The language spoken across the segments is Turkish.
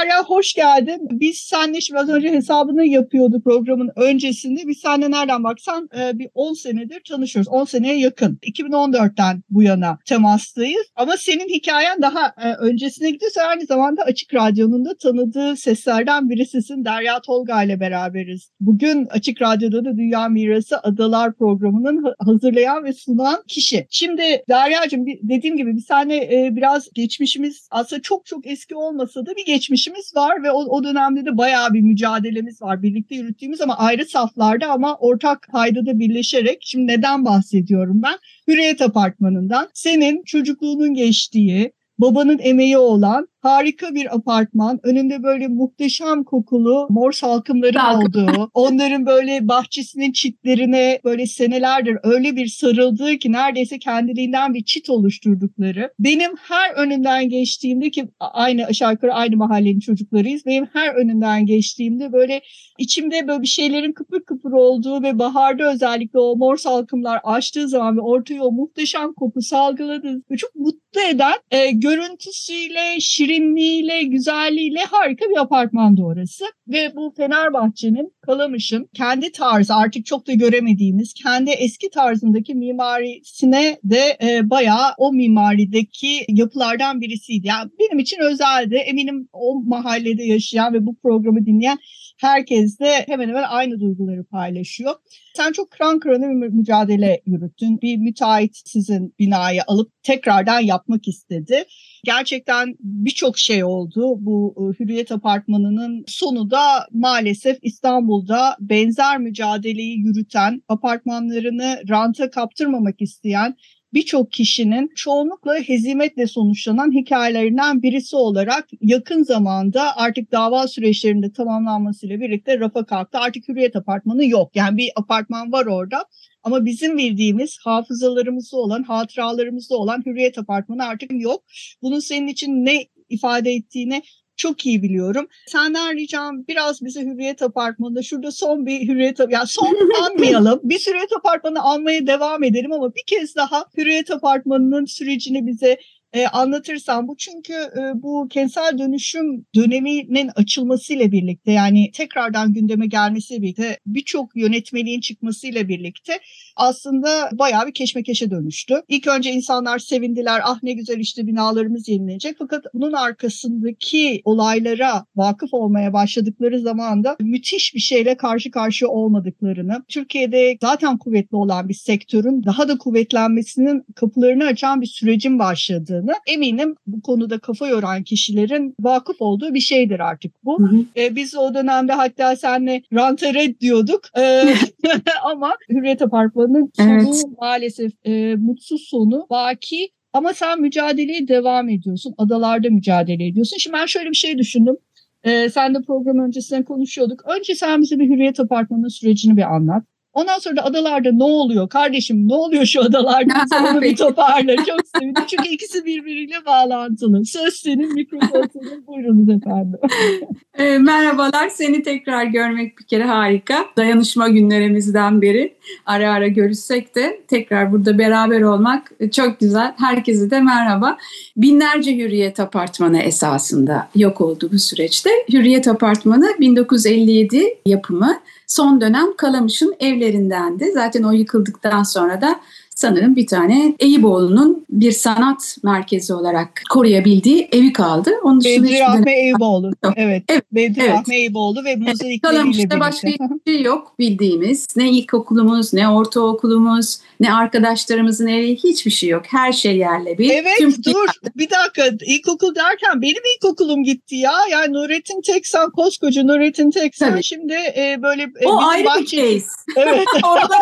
Derya hoş geldin. Biz seninle şimdi az önce hesabını yapıyorduk programın öncesinde. Biz seninle nereden baksan e, bir 10 senedir tanışıyoruz. 10 seneye yakın. 2014'ten bu yana temastayız. Ama senin hikayen daha e, öncesine gidiyor. Sen aynı zamanda Açık Radyo'nun da tanıdığı seslerden birisisin. Derya Tolga ile beraberiz. Bugün Açık Radyo'da da Dünya Mirası Adalar programının hazırlayan ve sunan kişi. Şimdi Derya'cığım dediğim gibi biz seninle e, biraz geçmişimiz aslında çok çok eski olmasa da bir geçmişimiz var ve o, o dönemde de bayağı bir mücadelemiz var. Birlikte yürüttüğümüz ama ayrı saflarda ama ortak paydada birleşerek. Şimdi neden bahsediyorum ben? Hürriyet Apartmanı'ndan senin çocukluğunun geçtiği, babanın emeği olan harika bir apartman. Önünde böyle muhteşem kokulu mor salkımların Salkım. olduğu, onların böyle bahçesinin çitlerine böyle senelerdir öyle bir sarıldığı ki neredeyse kendiliğinden bir çit oluşturdukları. Benim her önünden geçtiğimde ki aynı aşağı yukarı aynı mahallenin çocuklarıyız. Benim her önünden geçtiğimde böyle içimde böyle bir şeylerin kıpır kıpır olduğu ve baharda özellikle o mor salkımlar açtığı zaman ve ortaya o muhteşem koku salgıladığı çok mutlu eden e, görüntüsüyle, şirin şirinliğiyle, güzelliğiyle harika bir apartmandı orası. Ve bu Fenerbahçe'nin, Kalamış'ın kendi tarzı artık çok da göremediğimiz kendi eski tarzındaki mimarisine de e, bayağı o mimarideki yapılardan birisiydi. Yani benim için özeldi. Eminim o mahallede yaşayan ve bu programı dinleyen herkes de hemen hemen aynı duyguları paylaşıyor. Sen çok kran kırana bir mücadele yürüttün. Bir müteahhit sizin binayı alıp tekrardan yapmak istedi. Gerçekten birçok şey oldu. Bu e, Hürriyet Apartmanı'nın sonu da maalesef İstanbul'da benzer mücadeleyi yürüten, apartmanlarını ranta kaptırmamak isteyen birçok kişinin çoğunlukla hezimetle sonuçlanan hikayelerinden birisi olarak yakın zamanda artık dava süreçlerinde tamamlanmasıyla birlikte rafa kalktı. Artık Hürriyet Apartmanı yok. Yani bir apartman var orada ama bizim bildiğimiz hafızalarımızda olan, hatıralarımızda olan Hürriyet Apartmanı artık yok. Bunun senin için ne ifade ettiğini çok iyi biliyorum. Senden ricam biraz bize Hürriyet Apartmanı'nda şurada son bir Hürriyet ya son anmayalım. bir Hürriyet Apartmanı almaya devam edelim ama bir kez daha Hürriyet Apartmanı'nın sürecini bize e, anlatırsam bu çünkü e, bu kentsel dönüşüm döneminin açılmasıyla birlikte yani tekrardan gündeme gelmesiyle birlikte birçok yönetmeliğin çıkmasıyla birlikte aslında bayağı bir keşmekeşe dönüştü. İlk önce insanlar sevindiler ah ne güzel işte binalarımız yenilenecek fakat bunun arkasındaki olaylara vakıf olmaya başladıkları zaman da müthiş bir şeyle karşı karşıya olmadıklarını Türkiye'de zaten kuvvetli olan bir sektörün daha da kuvvetlenmesinin kapılarını açan bir sürecin başladığı olmadığını eminim bu konuda kafa yoran kişilerin vakıf olduğu bir şeydir artık bu. Hı hı. E, biz o dönemde hatta senle ranteret diyorduk e, ama Hürriyet Apartmanı'nın sonu evet. maalesef e, mutsuz sonu vaki ama sen mücadeleye devam ediyorsun. Adalarda mücadele ediyorsun. Şimdi ben şöyle bir şey düşündüm. Ee, sen de program öncesinde konuşuyorduk. Önce sen bize bir Hürriyet Apartmanı'nın sürecini bir anlat. Ondan sonra da adalarda ne oluyor kardeşim ne oluyor şu adalarda onu bir toparla çok sevindim çünkü ikisi birbiriyle bağlantılı. Söz senin mikrofon senin buyurunuz efendim. e, merhabalar seni tekrar görmek bir kere harika. Dayanışma günlerimizden beri ara ara görüşsek de tekrar burada beraber olmak çok güzel. Herkese de merhaba. Binlerce Hürriyet Apartmanı esasında yok oldu bu süreçte. Hürriyet Apartmanı 1957 yapımı son dönem Kalamış'ın evlerindendi. Zaten o yıkıldıktan sonra da sanırım bir tane Eyüboğlu'nun bir sanat merkezi olarak koruyabildiği evi kaldı. Onun dışında Bedri Rahmi Eyüboğlu. Evet. evet. Bedri evet. Rahmi Eyüboğlu ve mozaikleriyle evet. birlikte. başka hiçbir şey yok bildiğimiz. Ne ilkokulumuz, ne ortaokulumuz, ne arkadaşlarımızın evi hiçbir şey yok. Her şey yerle bir. Evet Tüm dur bir dakika ilkokul derken benim ilkokulum gitti ya. Yani Nurettin Teksan koskoca Nurettin Teksan Tabii. şimdi e, böyle e, o ayrı bahçe... bir case. Evet. Orada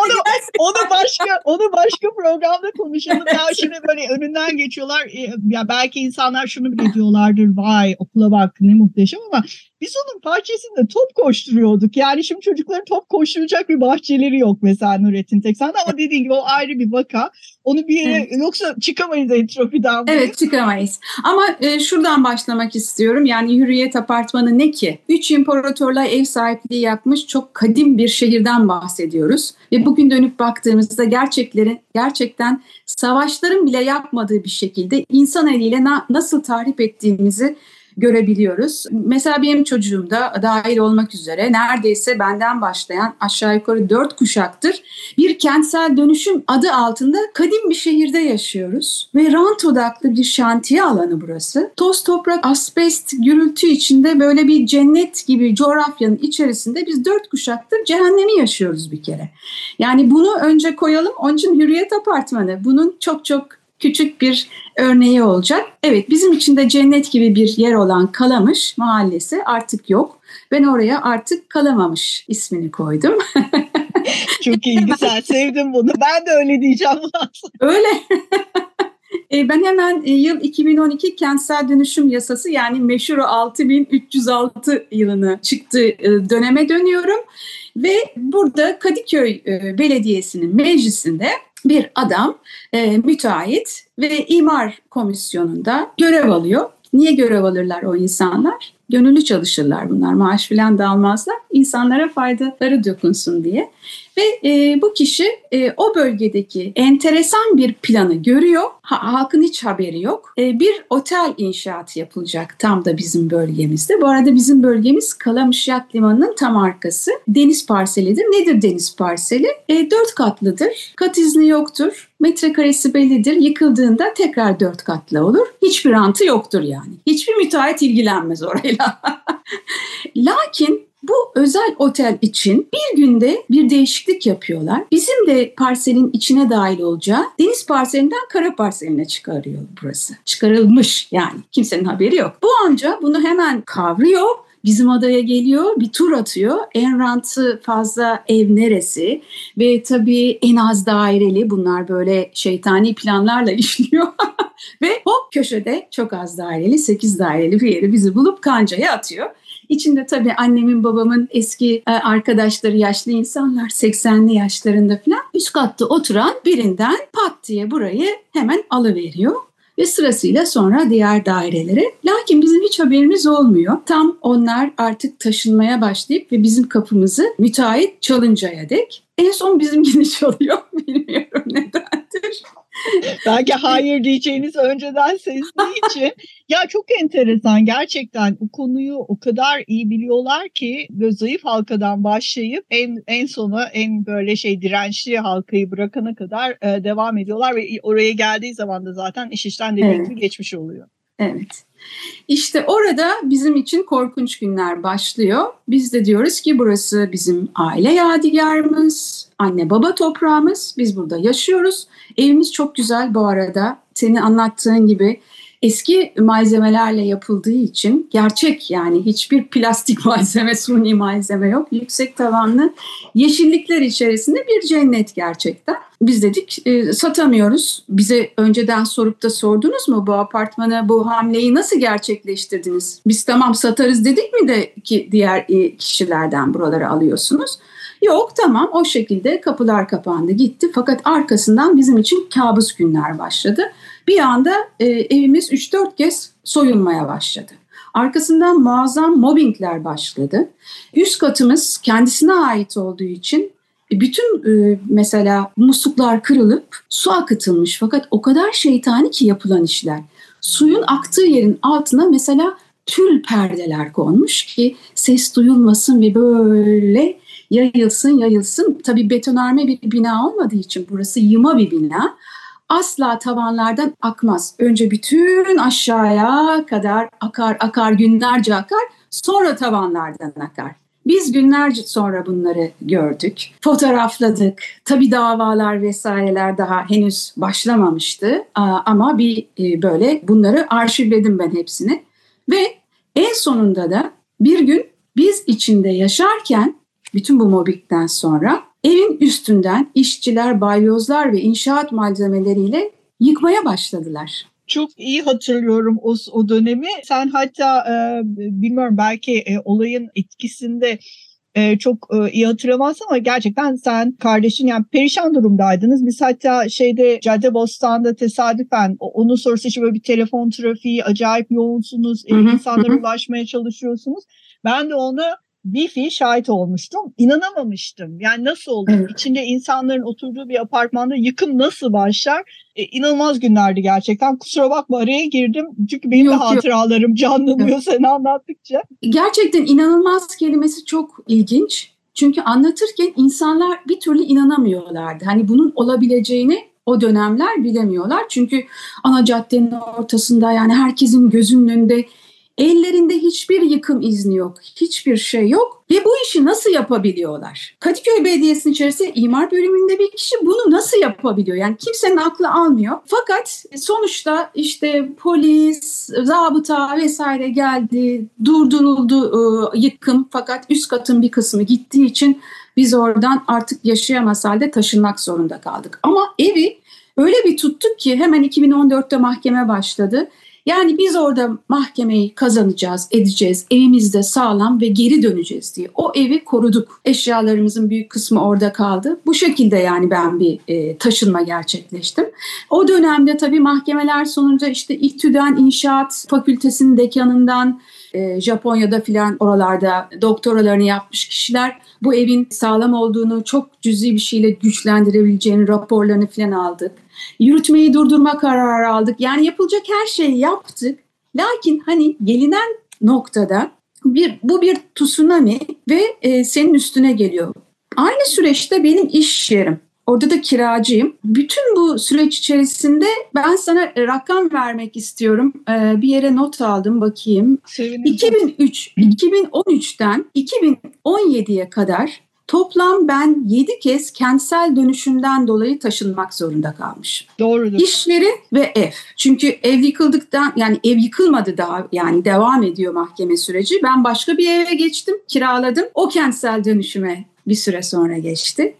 onu başka onu başka programda konuşalım. Ya şimdi böyle önünden geçiyorlar. E, ya belki insanlar şunu bile diyorlardır. Vay okula bak ne muhteşem ama biz onun bahçesinde top koşturuyorduk. Yani şimdi çocukların top koşturacak bir bahçeleri yok mesela Nurettin Teksan'da ama dediğin gibi o ayrı bir vaka. Onu bir yere evet. yoksa çıkamayız entropiden. Evet çıkamayız. Ama e, şuradan başlamak istiyorum. Yani Hürriyet Apartmanı ne ki? Üç imparatorluğa ev sahipliği yapmış çok kadim bir şehirden bahsediyoruz. Ve bugün dönüp baktığımızda gerçeklerin gerçekten savaşların bile yapmadığı bir şekilde insan eliyle na- nasıl tahrip ettiğimizi görebiliyoruz. Mesela benim çocuğum da dahil olmak üzere neredeyse benden başlayan aşağı yukarı dört kuşaktır bir kentsel dönüşüm adı altında kadim bir şehirde yaşıyoruz. Ve rant odaklı bir şantiye alanı burası. Toz toprak, asbest, gürültü içinde böyle bir cennet gibi coğrafyanın içerisinde biz dört kuşaktır cehennemi yaşıyoruz bir kere. Yani bunu önce koyalım. Onun için Hürriyet Apartmanı bunun çok çok küçük bir örneği olacak. Evet bizim için de cennet gibi bir yer olan Kalamış mahallesi artık yok. Ben oraya artık Kalamamış ismini koydum. Çok iyi güzel sevdim bunu. Ben de öyle diyeceğim. öyle. E, ben hemen e, yıl 2012 kentsel dönüşüm yasası yani meşhur 6306 yılını çıktığı e, döneme dönüyorum. Ve burada Kadıköy Belediyesi'nin meclisinde bir adam e, müteahhit ve imar komisyonunda görev alıyor. Niye görev alırlar o insanlar? Gönüllü çalışırlar bunlar. Maaş filan da almazlar. İnsanlara faydaları dokunsun diye. Ve e, bu kişi e, o bölgedeki enteresan bir planı görüyor. Ha, halkın hiç haberi yok. E, bir otel inşaatı yapılacak tam da bizim bölgemizde. Bu arada bizim bölgemiz Kalamış Yat Limanı'nın tam arkası. Deniz parselidir. Nedir deniz parseli? E, dört katlıdır. Kat izni yoktur. Metrekaresi bellidir. Yıkıldığında tekrar dört katlı olur. Hiçbir rantı yoktur yani. Hiçbir müteahhit ilgilenmez orayla. Lakin bu özel otel için bir günde bir değişiklik yapıyorlar. Bizim de parselin içine dahil olacağı deniz parselinden kara parseline çıkarıyor burası. Çıkarılmış yani kimsenin haberi yok. Bu amca bunu hemen kavrıyor bizim adaya geliyor, bir tur atıyor. En rantı fazla ev neresi? Ve tabii en az daireli bunlar böyle şeytani planlarla işliyor. Ve hop köşede çok az daireli, 8 daireli bir yeri bizi bulup kancaya atıyor. İçinde tabii annemin babamın eski e, arkadaşları yaşlı insanlar 80'li yaşlarında falan üst katta oturan birinden pat diye burayı hemen alıveriyor ve sırasıyla sonra diğer dairelere. Lakin bizim hiç haberimiz olmuyor. Tam onlar artık taşınmaya başlayıp ve bizim kapımızı müteahhit çalıncaya dek. En son bizimkini çalıyor. Bilmiyorum nedendir. Belki hayır diyeceğiniz önceden sezdiği için. Ya çok enteresan gerçekten bu konuyu o kadar iyi biliyorlar ki zayıf halkadan başlayıp en en sona en böyle şey dirençli halkayı bırakana kadar e, devam ediyorlar ve oraya geldiği zaman da zaten iş işten dediğim evet. geçmiş oluyor. Evet. İşte orada bizim için korkunç günler başlıyor. Biz de diyoruz ki burası bizim aile yadigarımız, anne baba toprağımız. Biz burada yaşıyoruz. Evimiz çok güzel bu arada. Senin anlattığın gibi eski malzemelerle yapıldığı için gerçek yani hiçbir plastik malzeme, suni malzeme yok. Yüksek tavanlı yeşillikler içerisinde bir cennet gerçekten. Biz dedik e, satamıyoruz. Bize önceden sorup da sordunuz mu bu apartmana bu hamleyi nasıl gerçekleştirdiniz? Biz tamam satarız dedik mi de ki diğer e, kişilerden buraları alıyorsunuz? Yok tamam o şekilde kapılar kapandı gitti fakat arkasından bizim için kabus günler başladı. Bir anda e, evimiz 3-4 kez soyulmaya başladı. Arkasından muazzam mobbingler başladı. Üst katımız kendisine ait olduğu için e, bütün e, mesela musluklar kırılıp su akıtılmış fakat o kadar şeytani ki yapılan işler. Suyun aktığı yerin altına mesela tül perdeler konmuş ki ses duyulmasın ve böyle yayılsın yayılsın. Tabii betonarme bir bina olmadığı için burası yıma bir bina. Asla tavanlardan akmaz. Önce bütün aşağıya kadar akar akar günlerce akar sonra tavanlardan akar. Biz günlerce sonra bunları gördük, fotoğrafladık. Tabii davalar vesaireler daha henüz başlamamıştı ama bir e, böyle bunları arşivledim ben hepsini. Ve en sonunda da bir gün biz içinde yaşarken bütün bu mobbingden sonra evin üstünden işçiler, balyozlar ve inşaat malzemeleriyle yıkmaya başladılar. Çok iyi hatırlıyorum o, o dönemi. Sen hatta e, bilmiyorum belki e, olayın etkisinde e, çok e, iyi hatırlamazsın ama gerçekten sen kardeşin yani perişan durumdaydınız. Biz hatta şeyde Cadde Bostan'da tesadüfen onun sonrası için böyle bir telefon trafiği acayip yoğunsunuz. E, insanlara ulaşmaya çalışıyorsunuz. Ben de ona bir fiil şahit olmuştum. İnanamamıştım. Yani nasıl olur? Evet. İçinde insanların oturduğu bir apartmanda yıkım nasıl başlar? E, inanılmaz günlerdi gerçekten. Kusura bakma araya girdim. Çünkü benim yok, de hatıralarım yok. canlanıyor evet. sen anlattıkça. Gerçekten inanılmaz kelimesi çok ilginç. Çünkü anlatırken insanlar bir türlü inanamıyorlardı. Hani bunun olabileceğini o dönemler bilemiyorlar. Çünkü ana caddenin ortasında yani herkesin gözünün önünde Ellerinde hiçbir yıkım izni yok, hiçbir şey yok ve bu işi nasıl yapabiliyorlar? Kadıköy Belediyesi'nin içerisinde imar bölümünde bir kişi bunu nasıl yapabiliyor? Yani kimsenin aklı almıyor. Fakat sonuçta işte polis, zabıta vesaire geldi, durduruldu ıı, yıkım fakat üst katın bir kısmı gittiği için biz oradan artık yaşayamaz halde taşınmak zorunda kaldık. Ama evi öyle bir tuttuk ki hemen 2014'te mahkeme başladı. Yani biz orada mahkemeyi kazanacağız, edeceğiz, evimizde sağlam ve geri döneceğiz diye. O evi koruduk. Eşyalarımızın büyük kısmı orada kaldı. Bu şekilde yani ben bir e, taşınma gerçekleştim. O dönemde tabii mahkemeler sonunda işte İTÜ'den, İnşaat Fakültesinin dekanından, e, Japonya'da filan oralarda doktoralarını yapmış kişiler bu evin sağlam olduğunu çok cüzi bir şeyle güçlendirebileceğini raporlarını filan aldık. Yürütmeyi durdurma kararı aldık. Yani yapılacak her şeyi yaptık. Lakin hani gelinen noktada bir bu bir tsunami ve e, senin üstüne geliyor. Aynı süreçte benim iş yerim Orada da kiracıyım. Bütün bu süreç içerisinde ben sana rakam vermek istiyorum. Ee, bir yere not aldım bakayım. Sevinirim. 2003, 2013'ten 2017'ye kadar Toplam ben 7 kez kentsel dönüşümden dolayı taşınmak zorunda kalmış. Doğrudur. İş yeri ve ev. Çünkü ev yıkıldıktan yani ev yıkılmadı daha yani devam ediyor mahkeme süreci. Ben başka bir eve geçtim, kiraladım. O kentsel dönüşüme bir süre sonra geçti.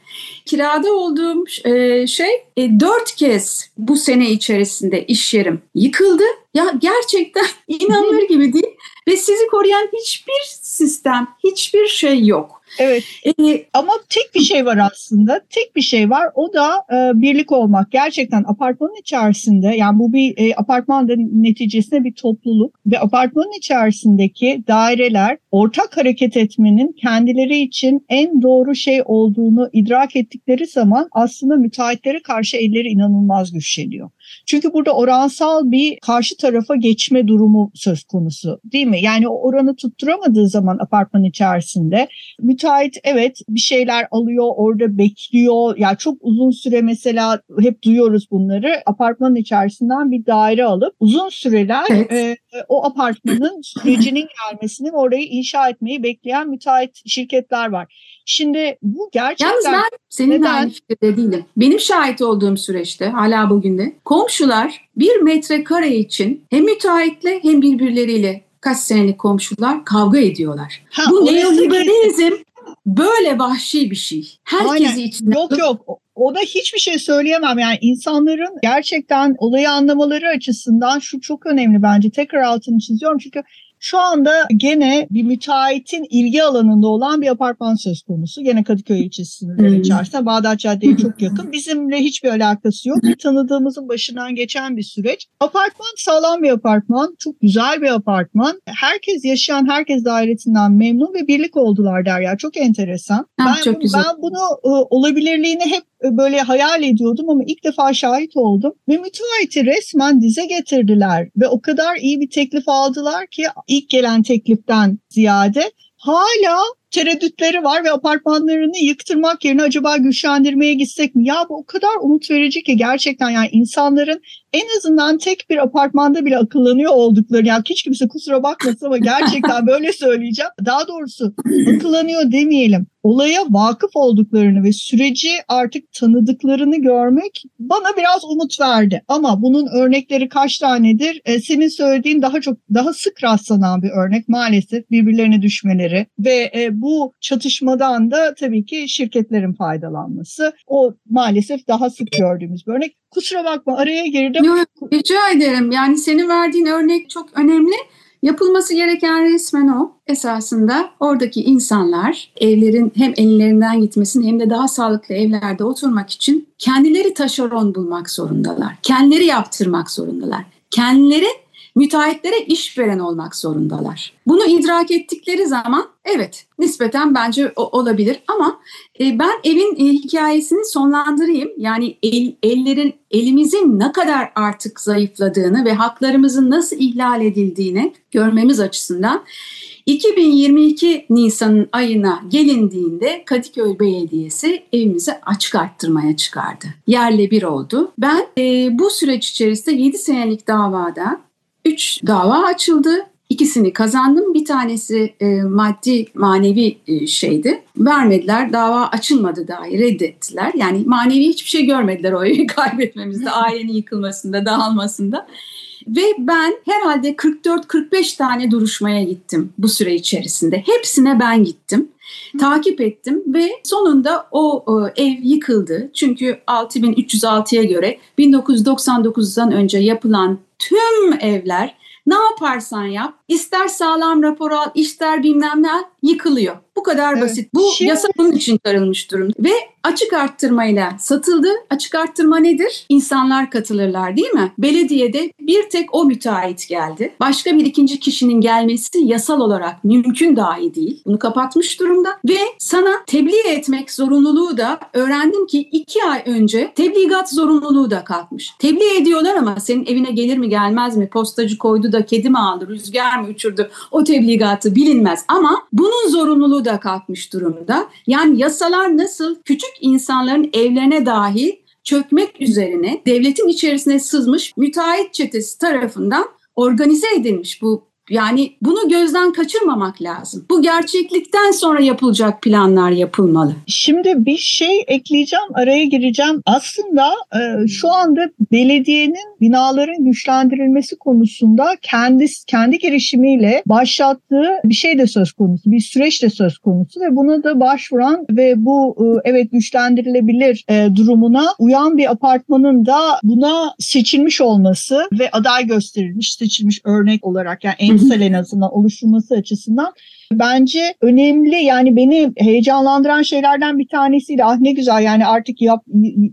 Kirada olduğum e, şey e, dört kez bu sene içerisinde iş yerim yıkıldı. Ya gerçekten inanılır gibi değil ve sizi koruyan hiçbir sistem, hiçbir şey yok. Evet. Ee, ama tek bir şey var aslında. Tek bir şey var. O da e, birlik olmak. Gerçekten apartmanın içerisinde yani bu bir e, apartman neticesinde bir topluluk ve apartmanın içerisindeki daireler ortak hareket etmenin kendileri için en doğru şey olduğunu idrak ettikleri zaman aslında müteahhitlere karşı elleri inanılmaz güçleniyor. Çünkü burada oransal bir karşı tarafa geçme durumu söz konusu değil mi? Yani o oranı tutturamadığı zaman apartman içerisinde müteahhit evet bir şeyler alıyor orada bekliyor. Ya yani çok uzun süre mesela hep duyuyoruz bunları. Apartmanın içerisinden bir daire alıp uzun süreler evet. e, o apartmanın sürecinin gelmesini orayı inşa etmeyi bekleyen müteahhit şirketler var. Şimdi bu gerçekten... Yalnız ben senin neden? aynı fikirde değilim. Benim şahit olduğum süreçte hala bugün de komşular bir metrekare için hem müteahhitle hem birbirleriyle kaç senelik komşular kavga ediyorlar. Ha, bu neoliberalizm böyle vahşi bir şey. Herkesi içinde... Yok yok o da hiçbir şey söyleyemem. Yani insanların gerçekten olayı anlamaları açısından şu çok önemli bence. Tekrar altını çiziyorum çünkü şu anda gene bir müteahhitin ilgi alanında olan bir apartman söz konusu. Gene Kadıköy ilçesinde hmm. içerisinde Bağdat Cadde'ye çok yakın. Bizimle hiçbir alakası yok. Bir tanıdığımızın başından geçen bir süreç. Apartman sağlam bir apartman. Çok güzel bir apartman. Herkes yaşayan herkes dairesinden memnun ve birlik oldular der ya. Çok enteresan. Ha, ben, çok güzel. ben bunu e, olabilirliğini hep böyle hayal ediyordum ama ilk defa şahit oldum. Ve müteahhiti resmen dize getirdiler ve o kadar iyi bir teklif aldılar ki ilk gelen tekliften ziyade hala tereddütleri var ve apartmanlarını yıktırmak yerine acaba güçlendirmeye gitsek mi? Ya bu o kadar umut verici ki gerçekten yani insanların en azından tek bir apartmanda bile akıllanıyor oldukları yani hiç kimse kusura bakmasın ama gerçekten böyle söyleyeceğim. Daha doğrusu akıllanıyor demeyelim. Olaya vakıf olduklarını ve süreci artık tanıdıklarını görmek bana biraz umut verdi. Ama bunun örnekleri kaç tanedir? E, senin söylediğin daha çok daha sık rastlanan bir örnek maalesef birbirlerine düşmeleri ve e, bu çatışmadan da tabii ki şirketlerin faydalanması. O maalesef daha sık gördüğümüz bir örnek. Kusura bakma araya girdim. Yok, rica ederim. Yani senin verdiğin örnek çok önemli. Yapılması gereken resmen o. Esasında oradaki insanlar evlerin hem ellerinden gitmesini hem de daha sağlıklı evlerde oturmak için kendileri taşeron bulmak zorundalar. Kendileri yaptırmak zorundalar. Kendileri müteahhitlere işveren olmak zorundalar. Bunu idrak ettikleri zaman evet nispeten bence olabilir ama e, ben evin e, hikayesini sonlandırayım. Yani el, ellerin elimizin ne kadar artık zayıfladığını ve haklarımızın nasıl ihlal edildiğini görmemiz açısından 2022 Nisan'ın ayına gelindiğinde Kadıköy Belediyesi evimizi açık arttırmaya çıkardı. Yerle bir oldu. Ben e, bu süreç içerisinde 7 senelik davada 3 dava açıldı. İkisini kazandım. Bir tanesi e, maddi manevi e, şeydi. Vermediler. Dava açılmadı dahi reddettiler. Yani manevi hiçbir şey görmediler o evi kaybetmemizde, ailenin yıkılmasında, dağılmasında. Ve ben herhalde 44-45 tane duruşmaya gittim bu süre içerisinde. Hepsine ben gittim. Takip ettim ve sonunda o, o ev yıkıldı. Çünkü 6306'ya göre 1999'dan önce yapılan tüm evler ne yaparsan yap, ister sağlam rapor al, ister bilmem ne yıkılıyor. Bu kadar evet. basit. Bu Şimdi... yasa bunun için çıkarılmış durumda. Ve açık arttırmayla satıldı. Açık arttırma nedir? İnsanlar katılırlar değil mi? Belediyede bir tek o müteahhit geldi. Başka bir ikinci kişinin gelmesi yasal olarak mümkün dahi değil. Bunu kapatmış durumda. Ve sana tebliğ etmek zorunluluğu da öğrendim ki iki ay önce tebligat zorunluluğu da kalkmış. Tebliğ ediyorlar ama senin evine gelir mi gelmez mi? Postacı koydu da kedi mi aldı, rüzgar mı uçurdu? O tebligatı bilinmez. Ama bunun zorunluluğu da kalkmış durumda. Yani yasalar nasıl küçük insanların evlerine dahil çökmek üzerine devletin içerisine sızmış müteahhit çetesi tarafından organize edilmiş bu yani bunu gözden kaçırmamak lazım. Bu gerçeklikten sonra yapılacak planlar yapılmalı. Şimdi bir şey ekleyeceğim, araya gireceğim. Aslında e, şu anda belediyenin binaların güçlendirilmesi konusunda kendi kendi girişimiyle başlattığı bir şey de söz konusu, bir süreç de söz konusu ve buna da başvuran ve bu e, evet güçlendirilebilir e, durumuna uyan bir apartmanın da buna seçilmiş olması ve aday gösterilmiş, seçilmiş örnek olarak yani en kurumsal en azından oluşturması açısından bence önemli yani beni heyecanlandıran şeylerden bir tanesiyle ah ne güzel yani artık yap,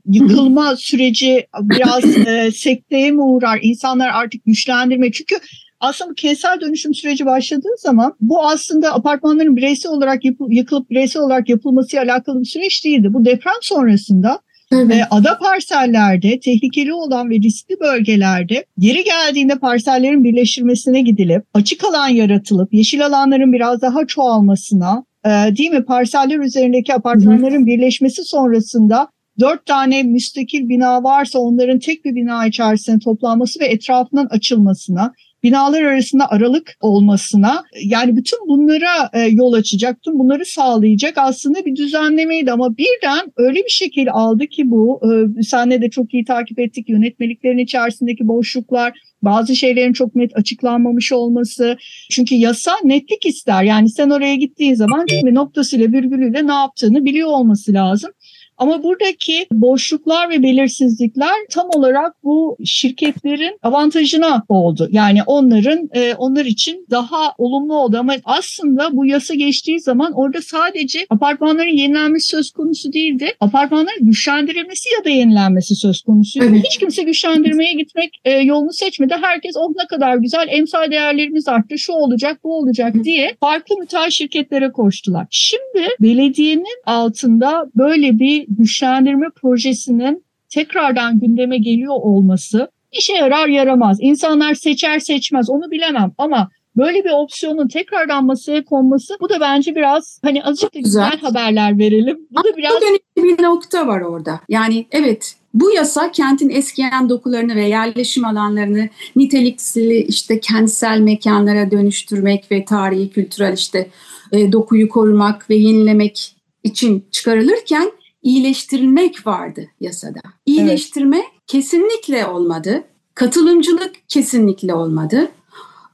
yıkılma süreci biraz e, sekteye mi uğrar insanlar artık güçlendirme çünkü aslında kentsel dönüşüm süreci başladığı zaman bu aslında apartmanların bireysel olarak yıkılıp bireysel olarak yapılması alakalı bir süreç değildi. Bu deprem sonrasında Evet. E, ada parsellerde tehlikeli olan ve riskli bölgelerde geri geldiğinde parsellerin birleştirmesine gidilip açık alan yaratılıp yeşil alanların biraz daha çoğalmasına e, değil mi parseller üzerindeki apartmanların birleşmesi sonrasında dört tane müstakil bina varsa onların tek bir bina içerisinde toplanması ve etrafından açılmasına binalar arasında aralık olmasına yani bütün bunlara e, yol açacak, tüm bunları sağlayacak aslında bir düzenlemeydi ama birden öyle bir şekil aldı ki bu e, senle de çok iyi takip ettik yönetmeliklerin içerisindeki boşluklar bazı şeylerin çok net açıklanmamış olması. Çünkü yasa netlik ister. Yani sen oraya gittiğin zaman değil mi noktasıyla virgülüyle ne yaptığını biliyor olması lazım. Ama buradaki boşluklar ve belirsizlikler tam olarak bu şirketlerin avantajına oldu. Yani onların e, onlar için daha olumlu oldu ama aslında bu yasa geçtiği zaman orada sadece apartmanların yenilenmesi söz konusu değildi. Apartmanların güçlendirilmesi ya da yenilenmesi söz konusu. Evet. Hiç kimse güçlendirmeye gitmek e, yolunu seçmedi. Herkes oh ne kadar güzel emsal değerlerimiz arttı şu olacak bu olacak diye farklı müteahhit şirketlere koştular. Şimdi belediyenin altında böyle bir güçlendirme projesinin tekrardan gündeme geliyor olması işe yarar yaramaz. İnsanlar seçer seçmez onu bilemem ama böyle bir opsiyonun tekrardan masaya konması bu da bence biraz hani azıcık da güzel, güzel haberler verelim. Bu da biraz önemli bir nokta var orada. Yani evet Bu yasa kentin eskiyen dokularını ve yerleşim alanlarını nitelikli işte kentsel mekanlara dönüştürmek ve tarihi kültürel işte e, dokuyu korumak ve yenilemek için çıkarılırken iyileştirmek vardı yasada. İyileştirme evet. kesinlikle olmadı. Katılımcılık kesinlikle olmadı.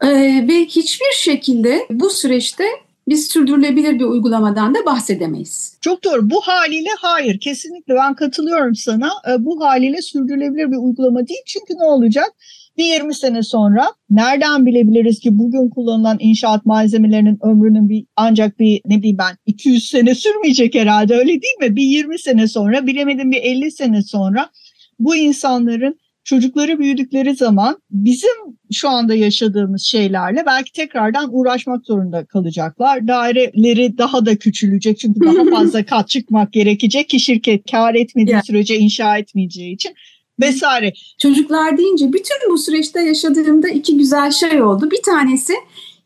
Ee, ve hiçbir şekilde bu süreçte biz sürdürülebilir bir uygulamadan da bahsedemeyiz. Çok doğru. Bu haliyle hayır. Kesinlikle ben katılıyorum sana. Ee, bu haliyle sürdürülebilir bir uygulama değil. Çünkü ne olacak? Bir 20 sene sonra nereden bilebiliriz ki bugün kullanılan inşaat malzemelerinin ömrünün bir ancak bir ne bileyim ben 200 sene sürmeyecek herhalde öyle değil mi? Bir 20 sene sonra bilemedim bir 50 sene sonra bu insanların çocukları büyüdükleri zaman bizim şu anda yaşadığımız şeylerle belki tekrardan uğraşmak zorunda kalacaklar. Daireleri daha da küçülecek çünkü daha fazla kat çıkmak gerekecek ki şirket kar etmediği sürece inşa etmeyeceği için vesaire. Çocuklar deyince bütün bu süreçte yaşadığımda iki güzel şey oldu. Bir tanesi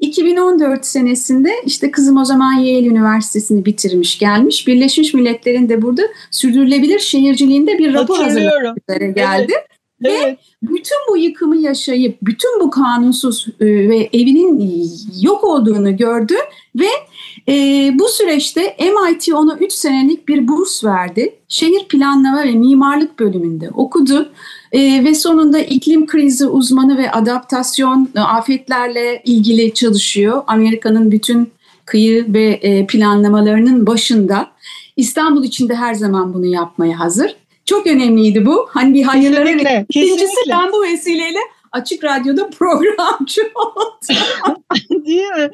2014 senesinde işte kızım o zaman Yale Üniversitesi'ni bitirmiş gelmiş. Birleşmiş Milletler'in de burada sürdürülebilir şehirciliğinde bir rapor hazırlamak geldi. Evet. Ve bütün bu yıkımı yaşayıp bütün bu kanunsuz e, ve evinin yok olduğunu gördü ve e, bu süreçte MIT ona 3 senelik bir burs verdi. Şehir planlama ve mimarlık bölümünde okudu e, ve sonunda iklim krizi uzmanı ve adaptasyon e, afetlerle ilgili çalışıyor. Amerika'nın bütün kıyı ve e, planlamalarının başında. İstanbul için de her zaman bunu yapmaya hazır. Çok önemliydi bu. Hani bir hayırlara kesinlikle, İkincisi ben bu vesileyle Açık Radyo'da programcı oldum. Değil mi?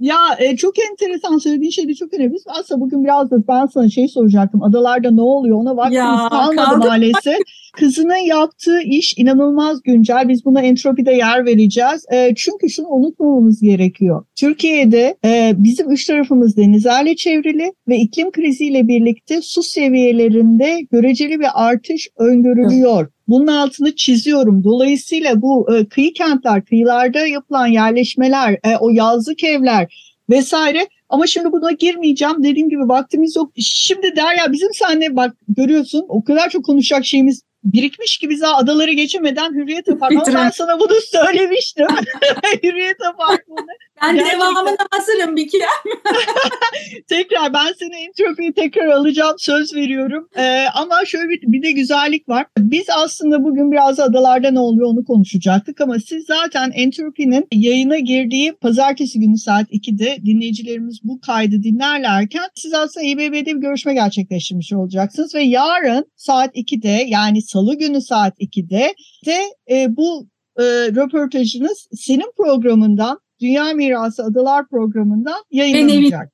Ya e, çok enteresan söylediğin şey de çok önemli. Aslında bugün biraz da ben sana şey soracaktım. Adalarda ne oluyor ona vaktimiz kalmadı kaldı. maalesef. Kızının yaptığı iş inanılmaz güncel. Biz buna entropide yer vereceğiz. E, çünkü şunu unutmamamız gerekiyor. Türkiye'de e, bizim üç tarafımız denizlerle çevrili ve iklim kriziyle birlikte su seviyelerinde göreceli bir artış öngörülüyor. Bunun altını çiziyorum. Dolayısıyla bu e, kıyı kentler, kıyılarda yapılan yerleşmeler, e, o yazlık evler vesaire ama şimdi buna girmeyeceğim. Dediğim gibi vaktimiz yok. Şimdi Derya bizim seninle bak görüyorsun o kadar çok konuşacak şeyimiz birikmiş ki biz daha adaları geçemeden Hürriyet Apartmanı. Ben sana bunu söylemiştim. Hürriyet Apartmanı. Ben Gerçekten. devamına hazırım bir kere. tekrar ben seni entropiyi tekrar alacağım söz veriyorum. Ee, ama şöyle bir, bir de güzellik var. Biz aslında bugün biraz adalarda ne oluyor onu konuşacaktık ama siz zaten entropinin yayına girdiği pazartesi günü saat 2'de dinleyicilerimiz bu kaydı dinlerlerken siz aslında İBB'de bir görüşme gerçekleştirmiş olacaksınız ve yarın saat 2'de yani salı günü saat 2'de de e, bu e, röportajınız senin programından Dünya Mirası Adalar programından yayınlanacak.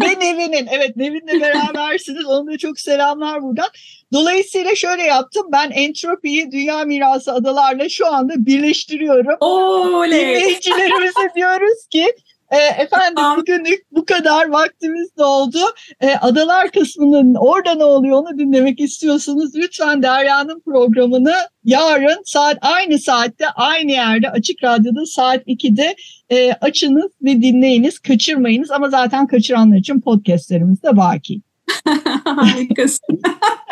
Ve Nevin'in, evet Nevin'le berabersiniz. Ona da çok selamlar buradan. Dolayısıyla şöyle yaptım. Ben entropiyi Dünya Mirası Adalarla şu anda birleştiriyorum. Oley! Dinleyicilerimize diyoruz ki e, efendim bugünlük bu kadar vaktimiz doldu. E, adalar kısmının orada ne oluyor onu dinlemek istiyorsanız lütfen Derya'nın programını yarın saat aynı saatte aynı yerde Açık Radyo'da saat 2'de e, açınız ve dinleyiniz kaçırmayınız ama zaten kaçıranlar için podcastlerimiz de baki. Harikasın.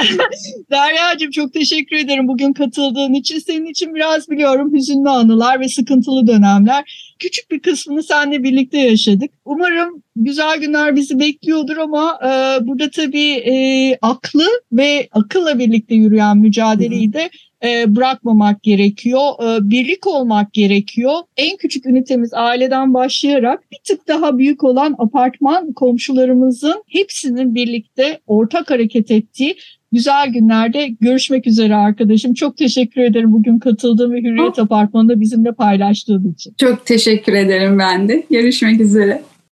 Derya'cığım çok teşekkür ederim bugün katıldığın için. Senin için biraz biliyorum hüzünlü anılar ve sıkıntılı dönemler. Küçük bir kısmını seninle birlikte yaşadık. Umarım güzel günler bizi bekliyordur ama e, burada tabii e, aklı ve akılla birlikte yürüyen mücadeleyi de e, bırakmamak gerekiyor. E, birlik olmak gerekiyor. En küçük ünitemiz aileden başlayarak bir tık daha büyük olan apartman komşularımızın hepsinin birlikte ortak hareket ettiği güzel günlerde görüşmek üzere arkadaşım. Çok teşekkür ederim bugün katıldığın ve Hürriyet Apartmanı'nda bizimle paylaştığın için. Çok teşekkür ederim ben de. Görüşmek üzere.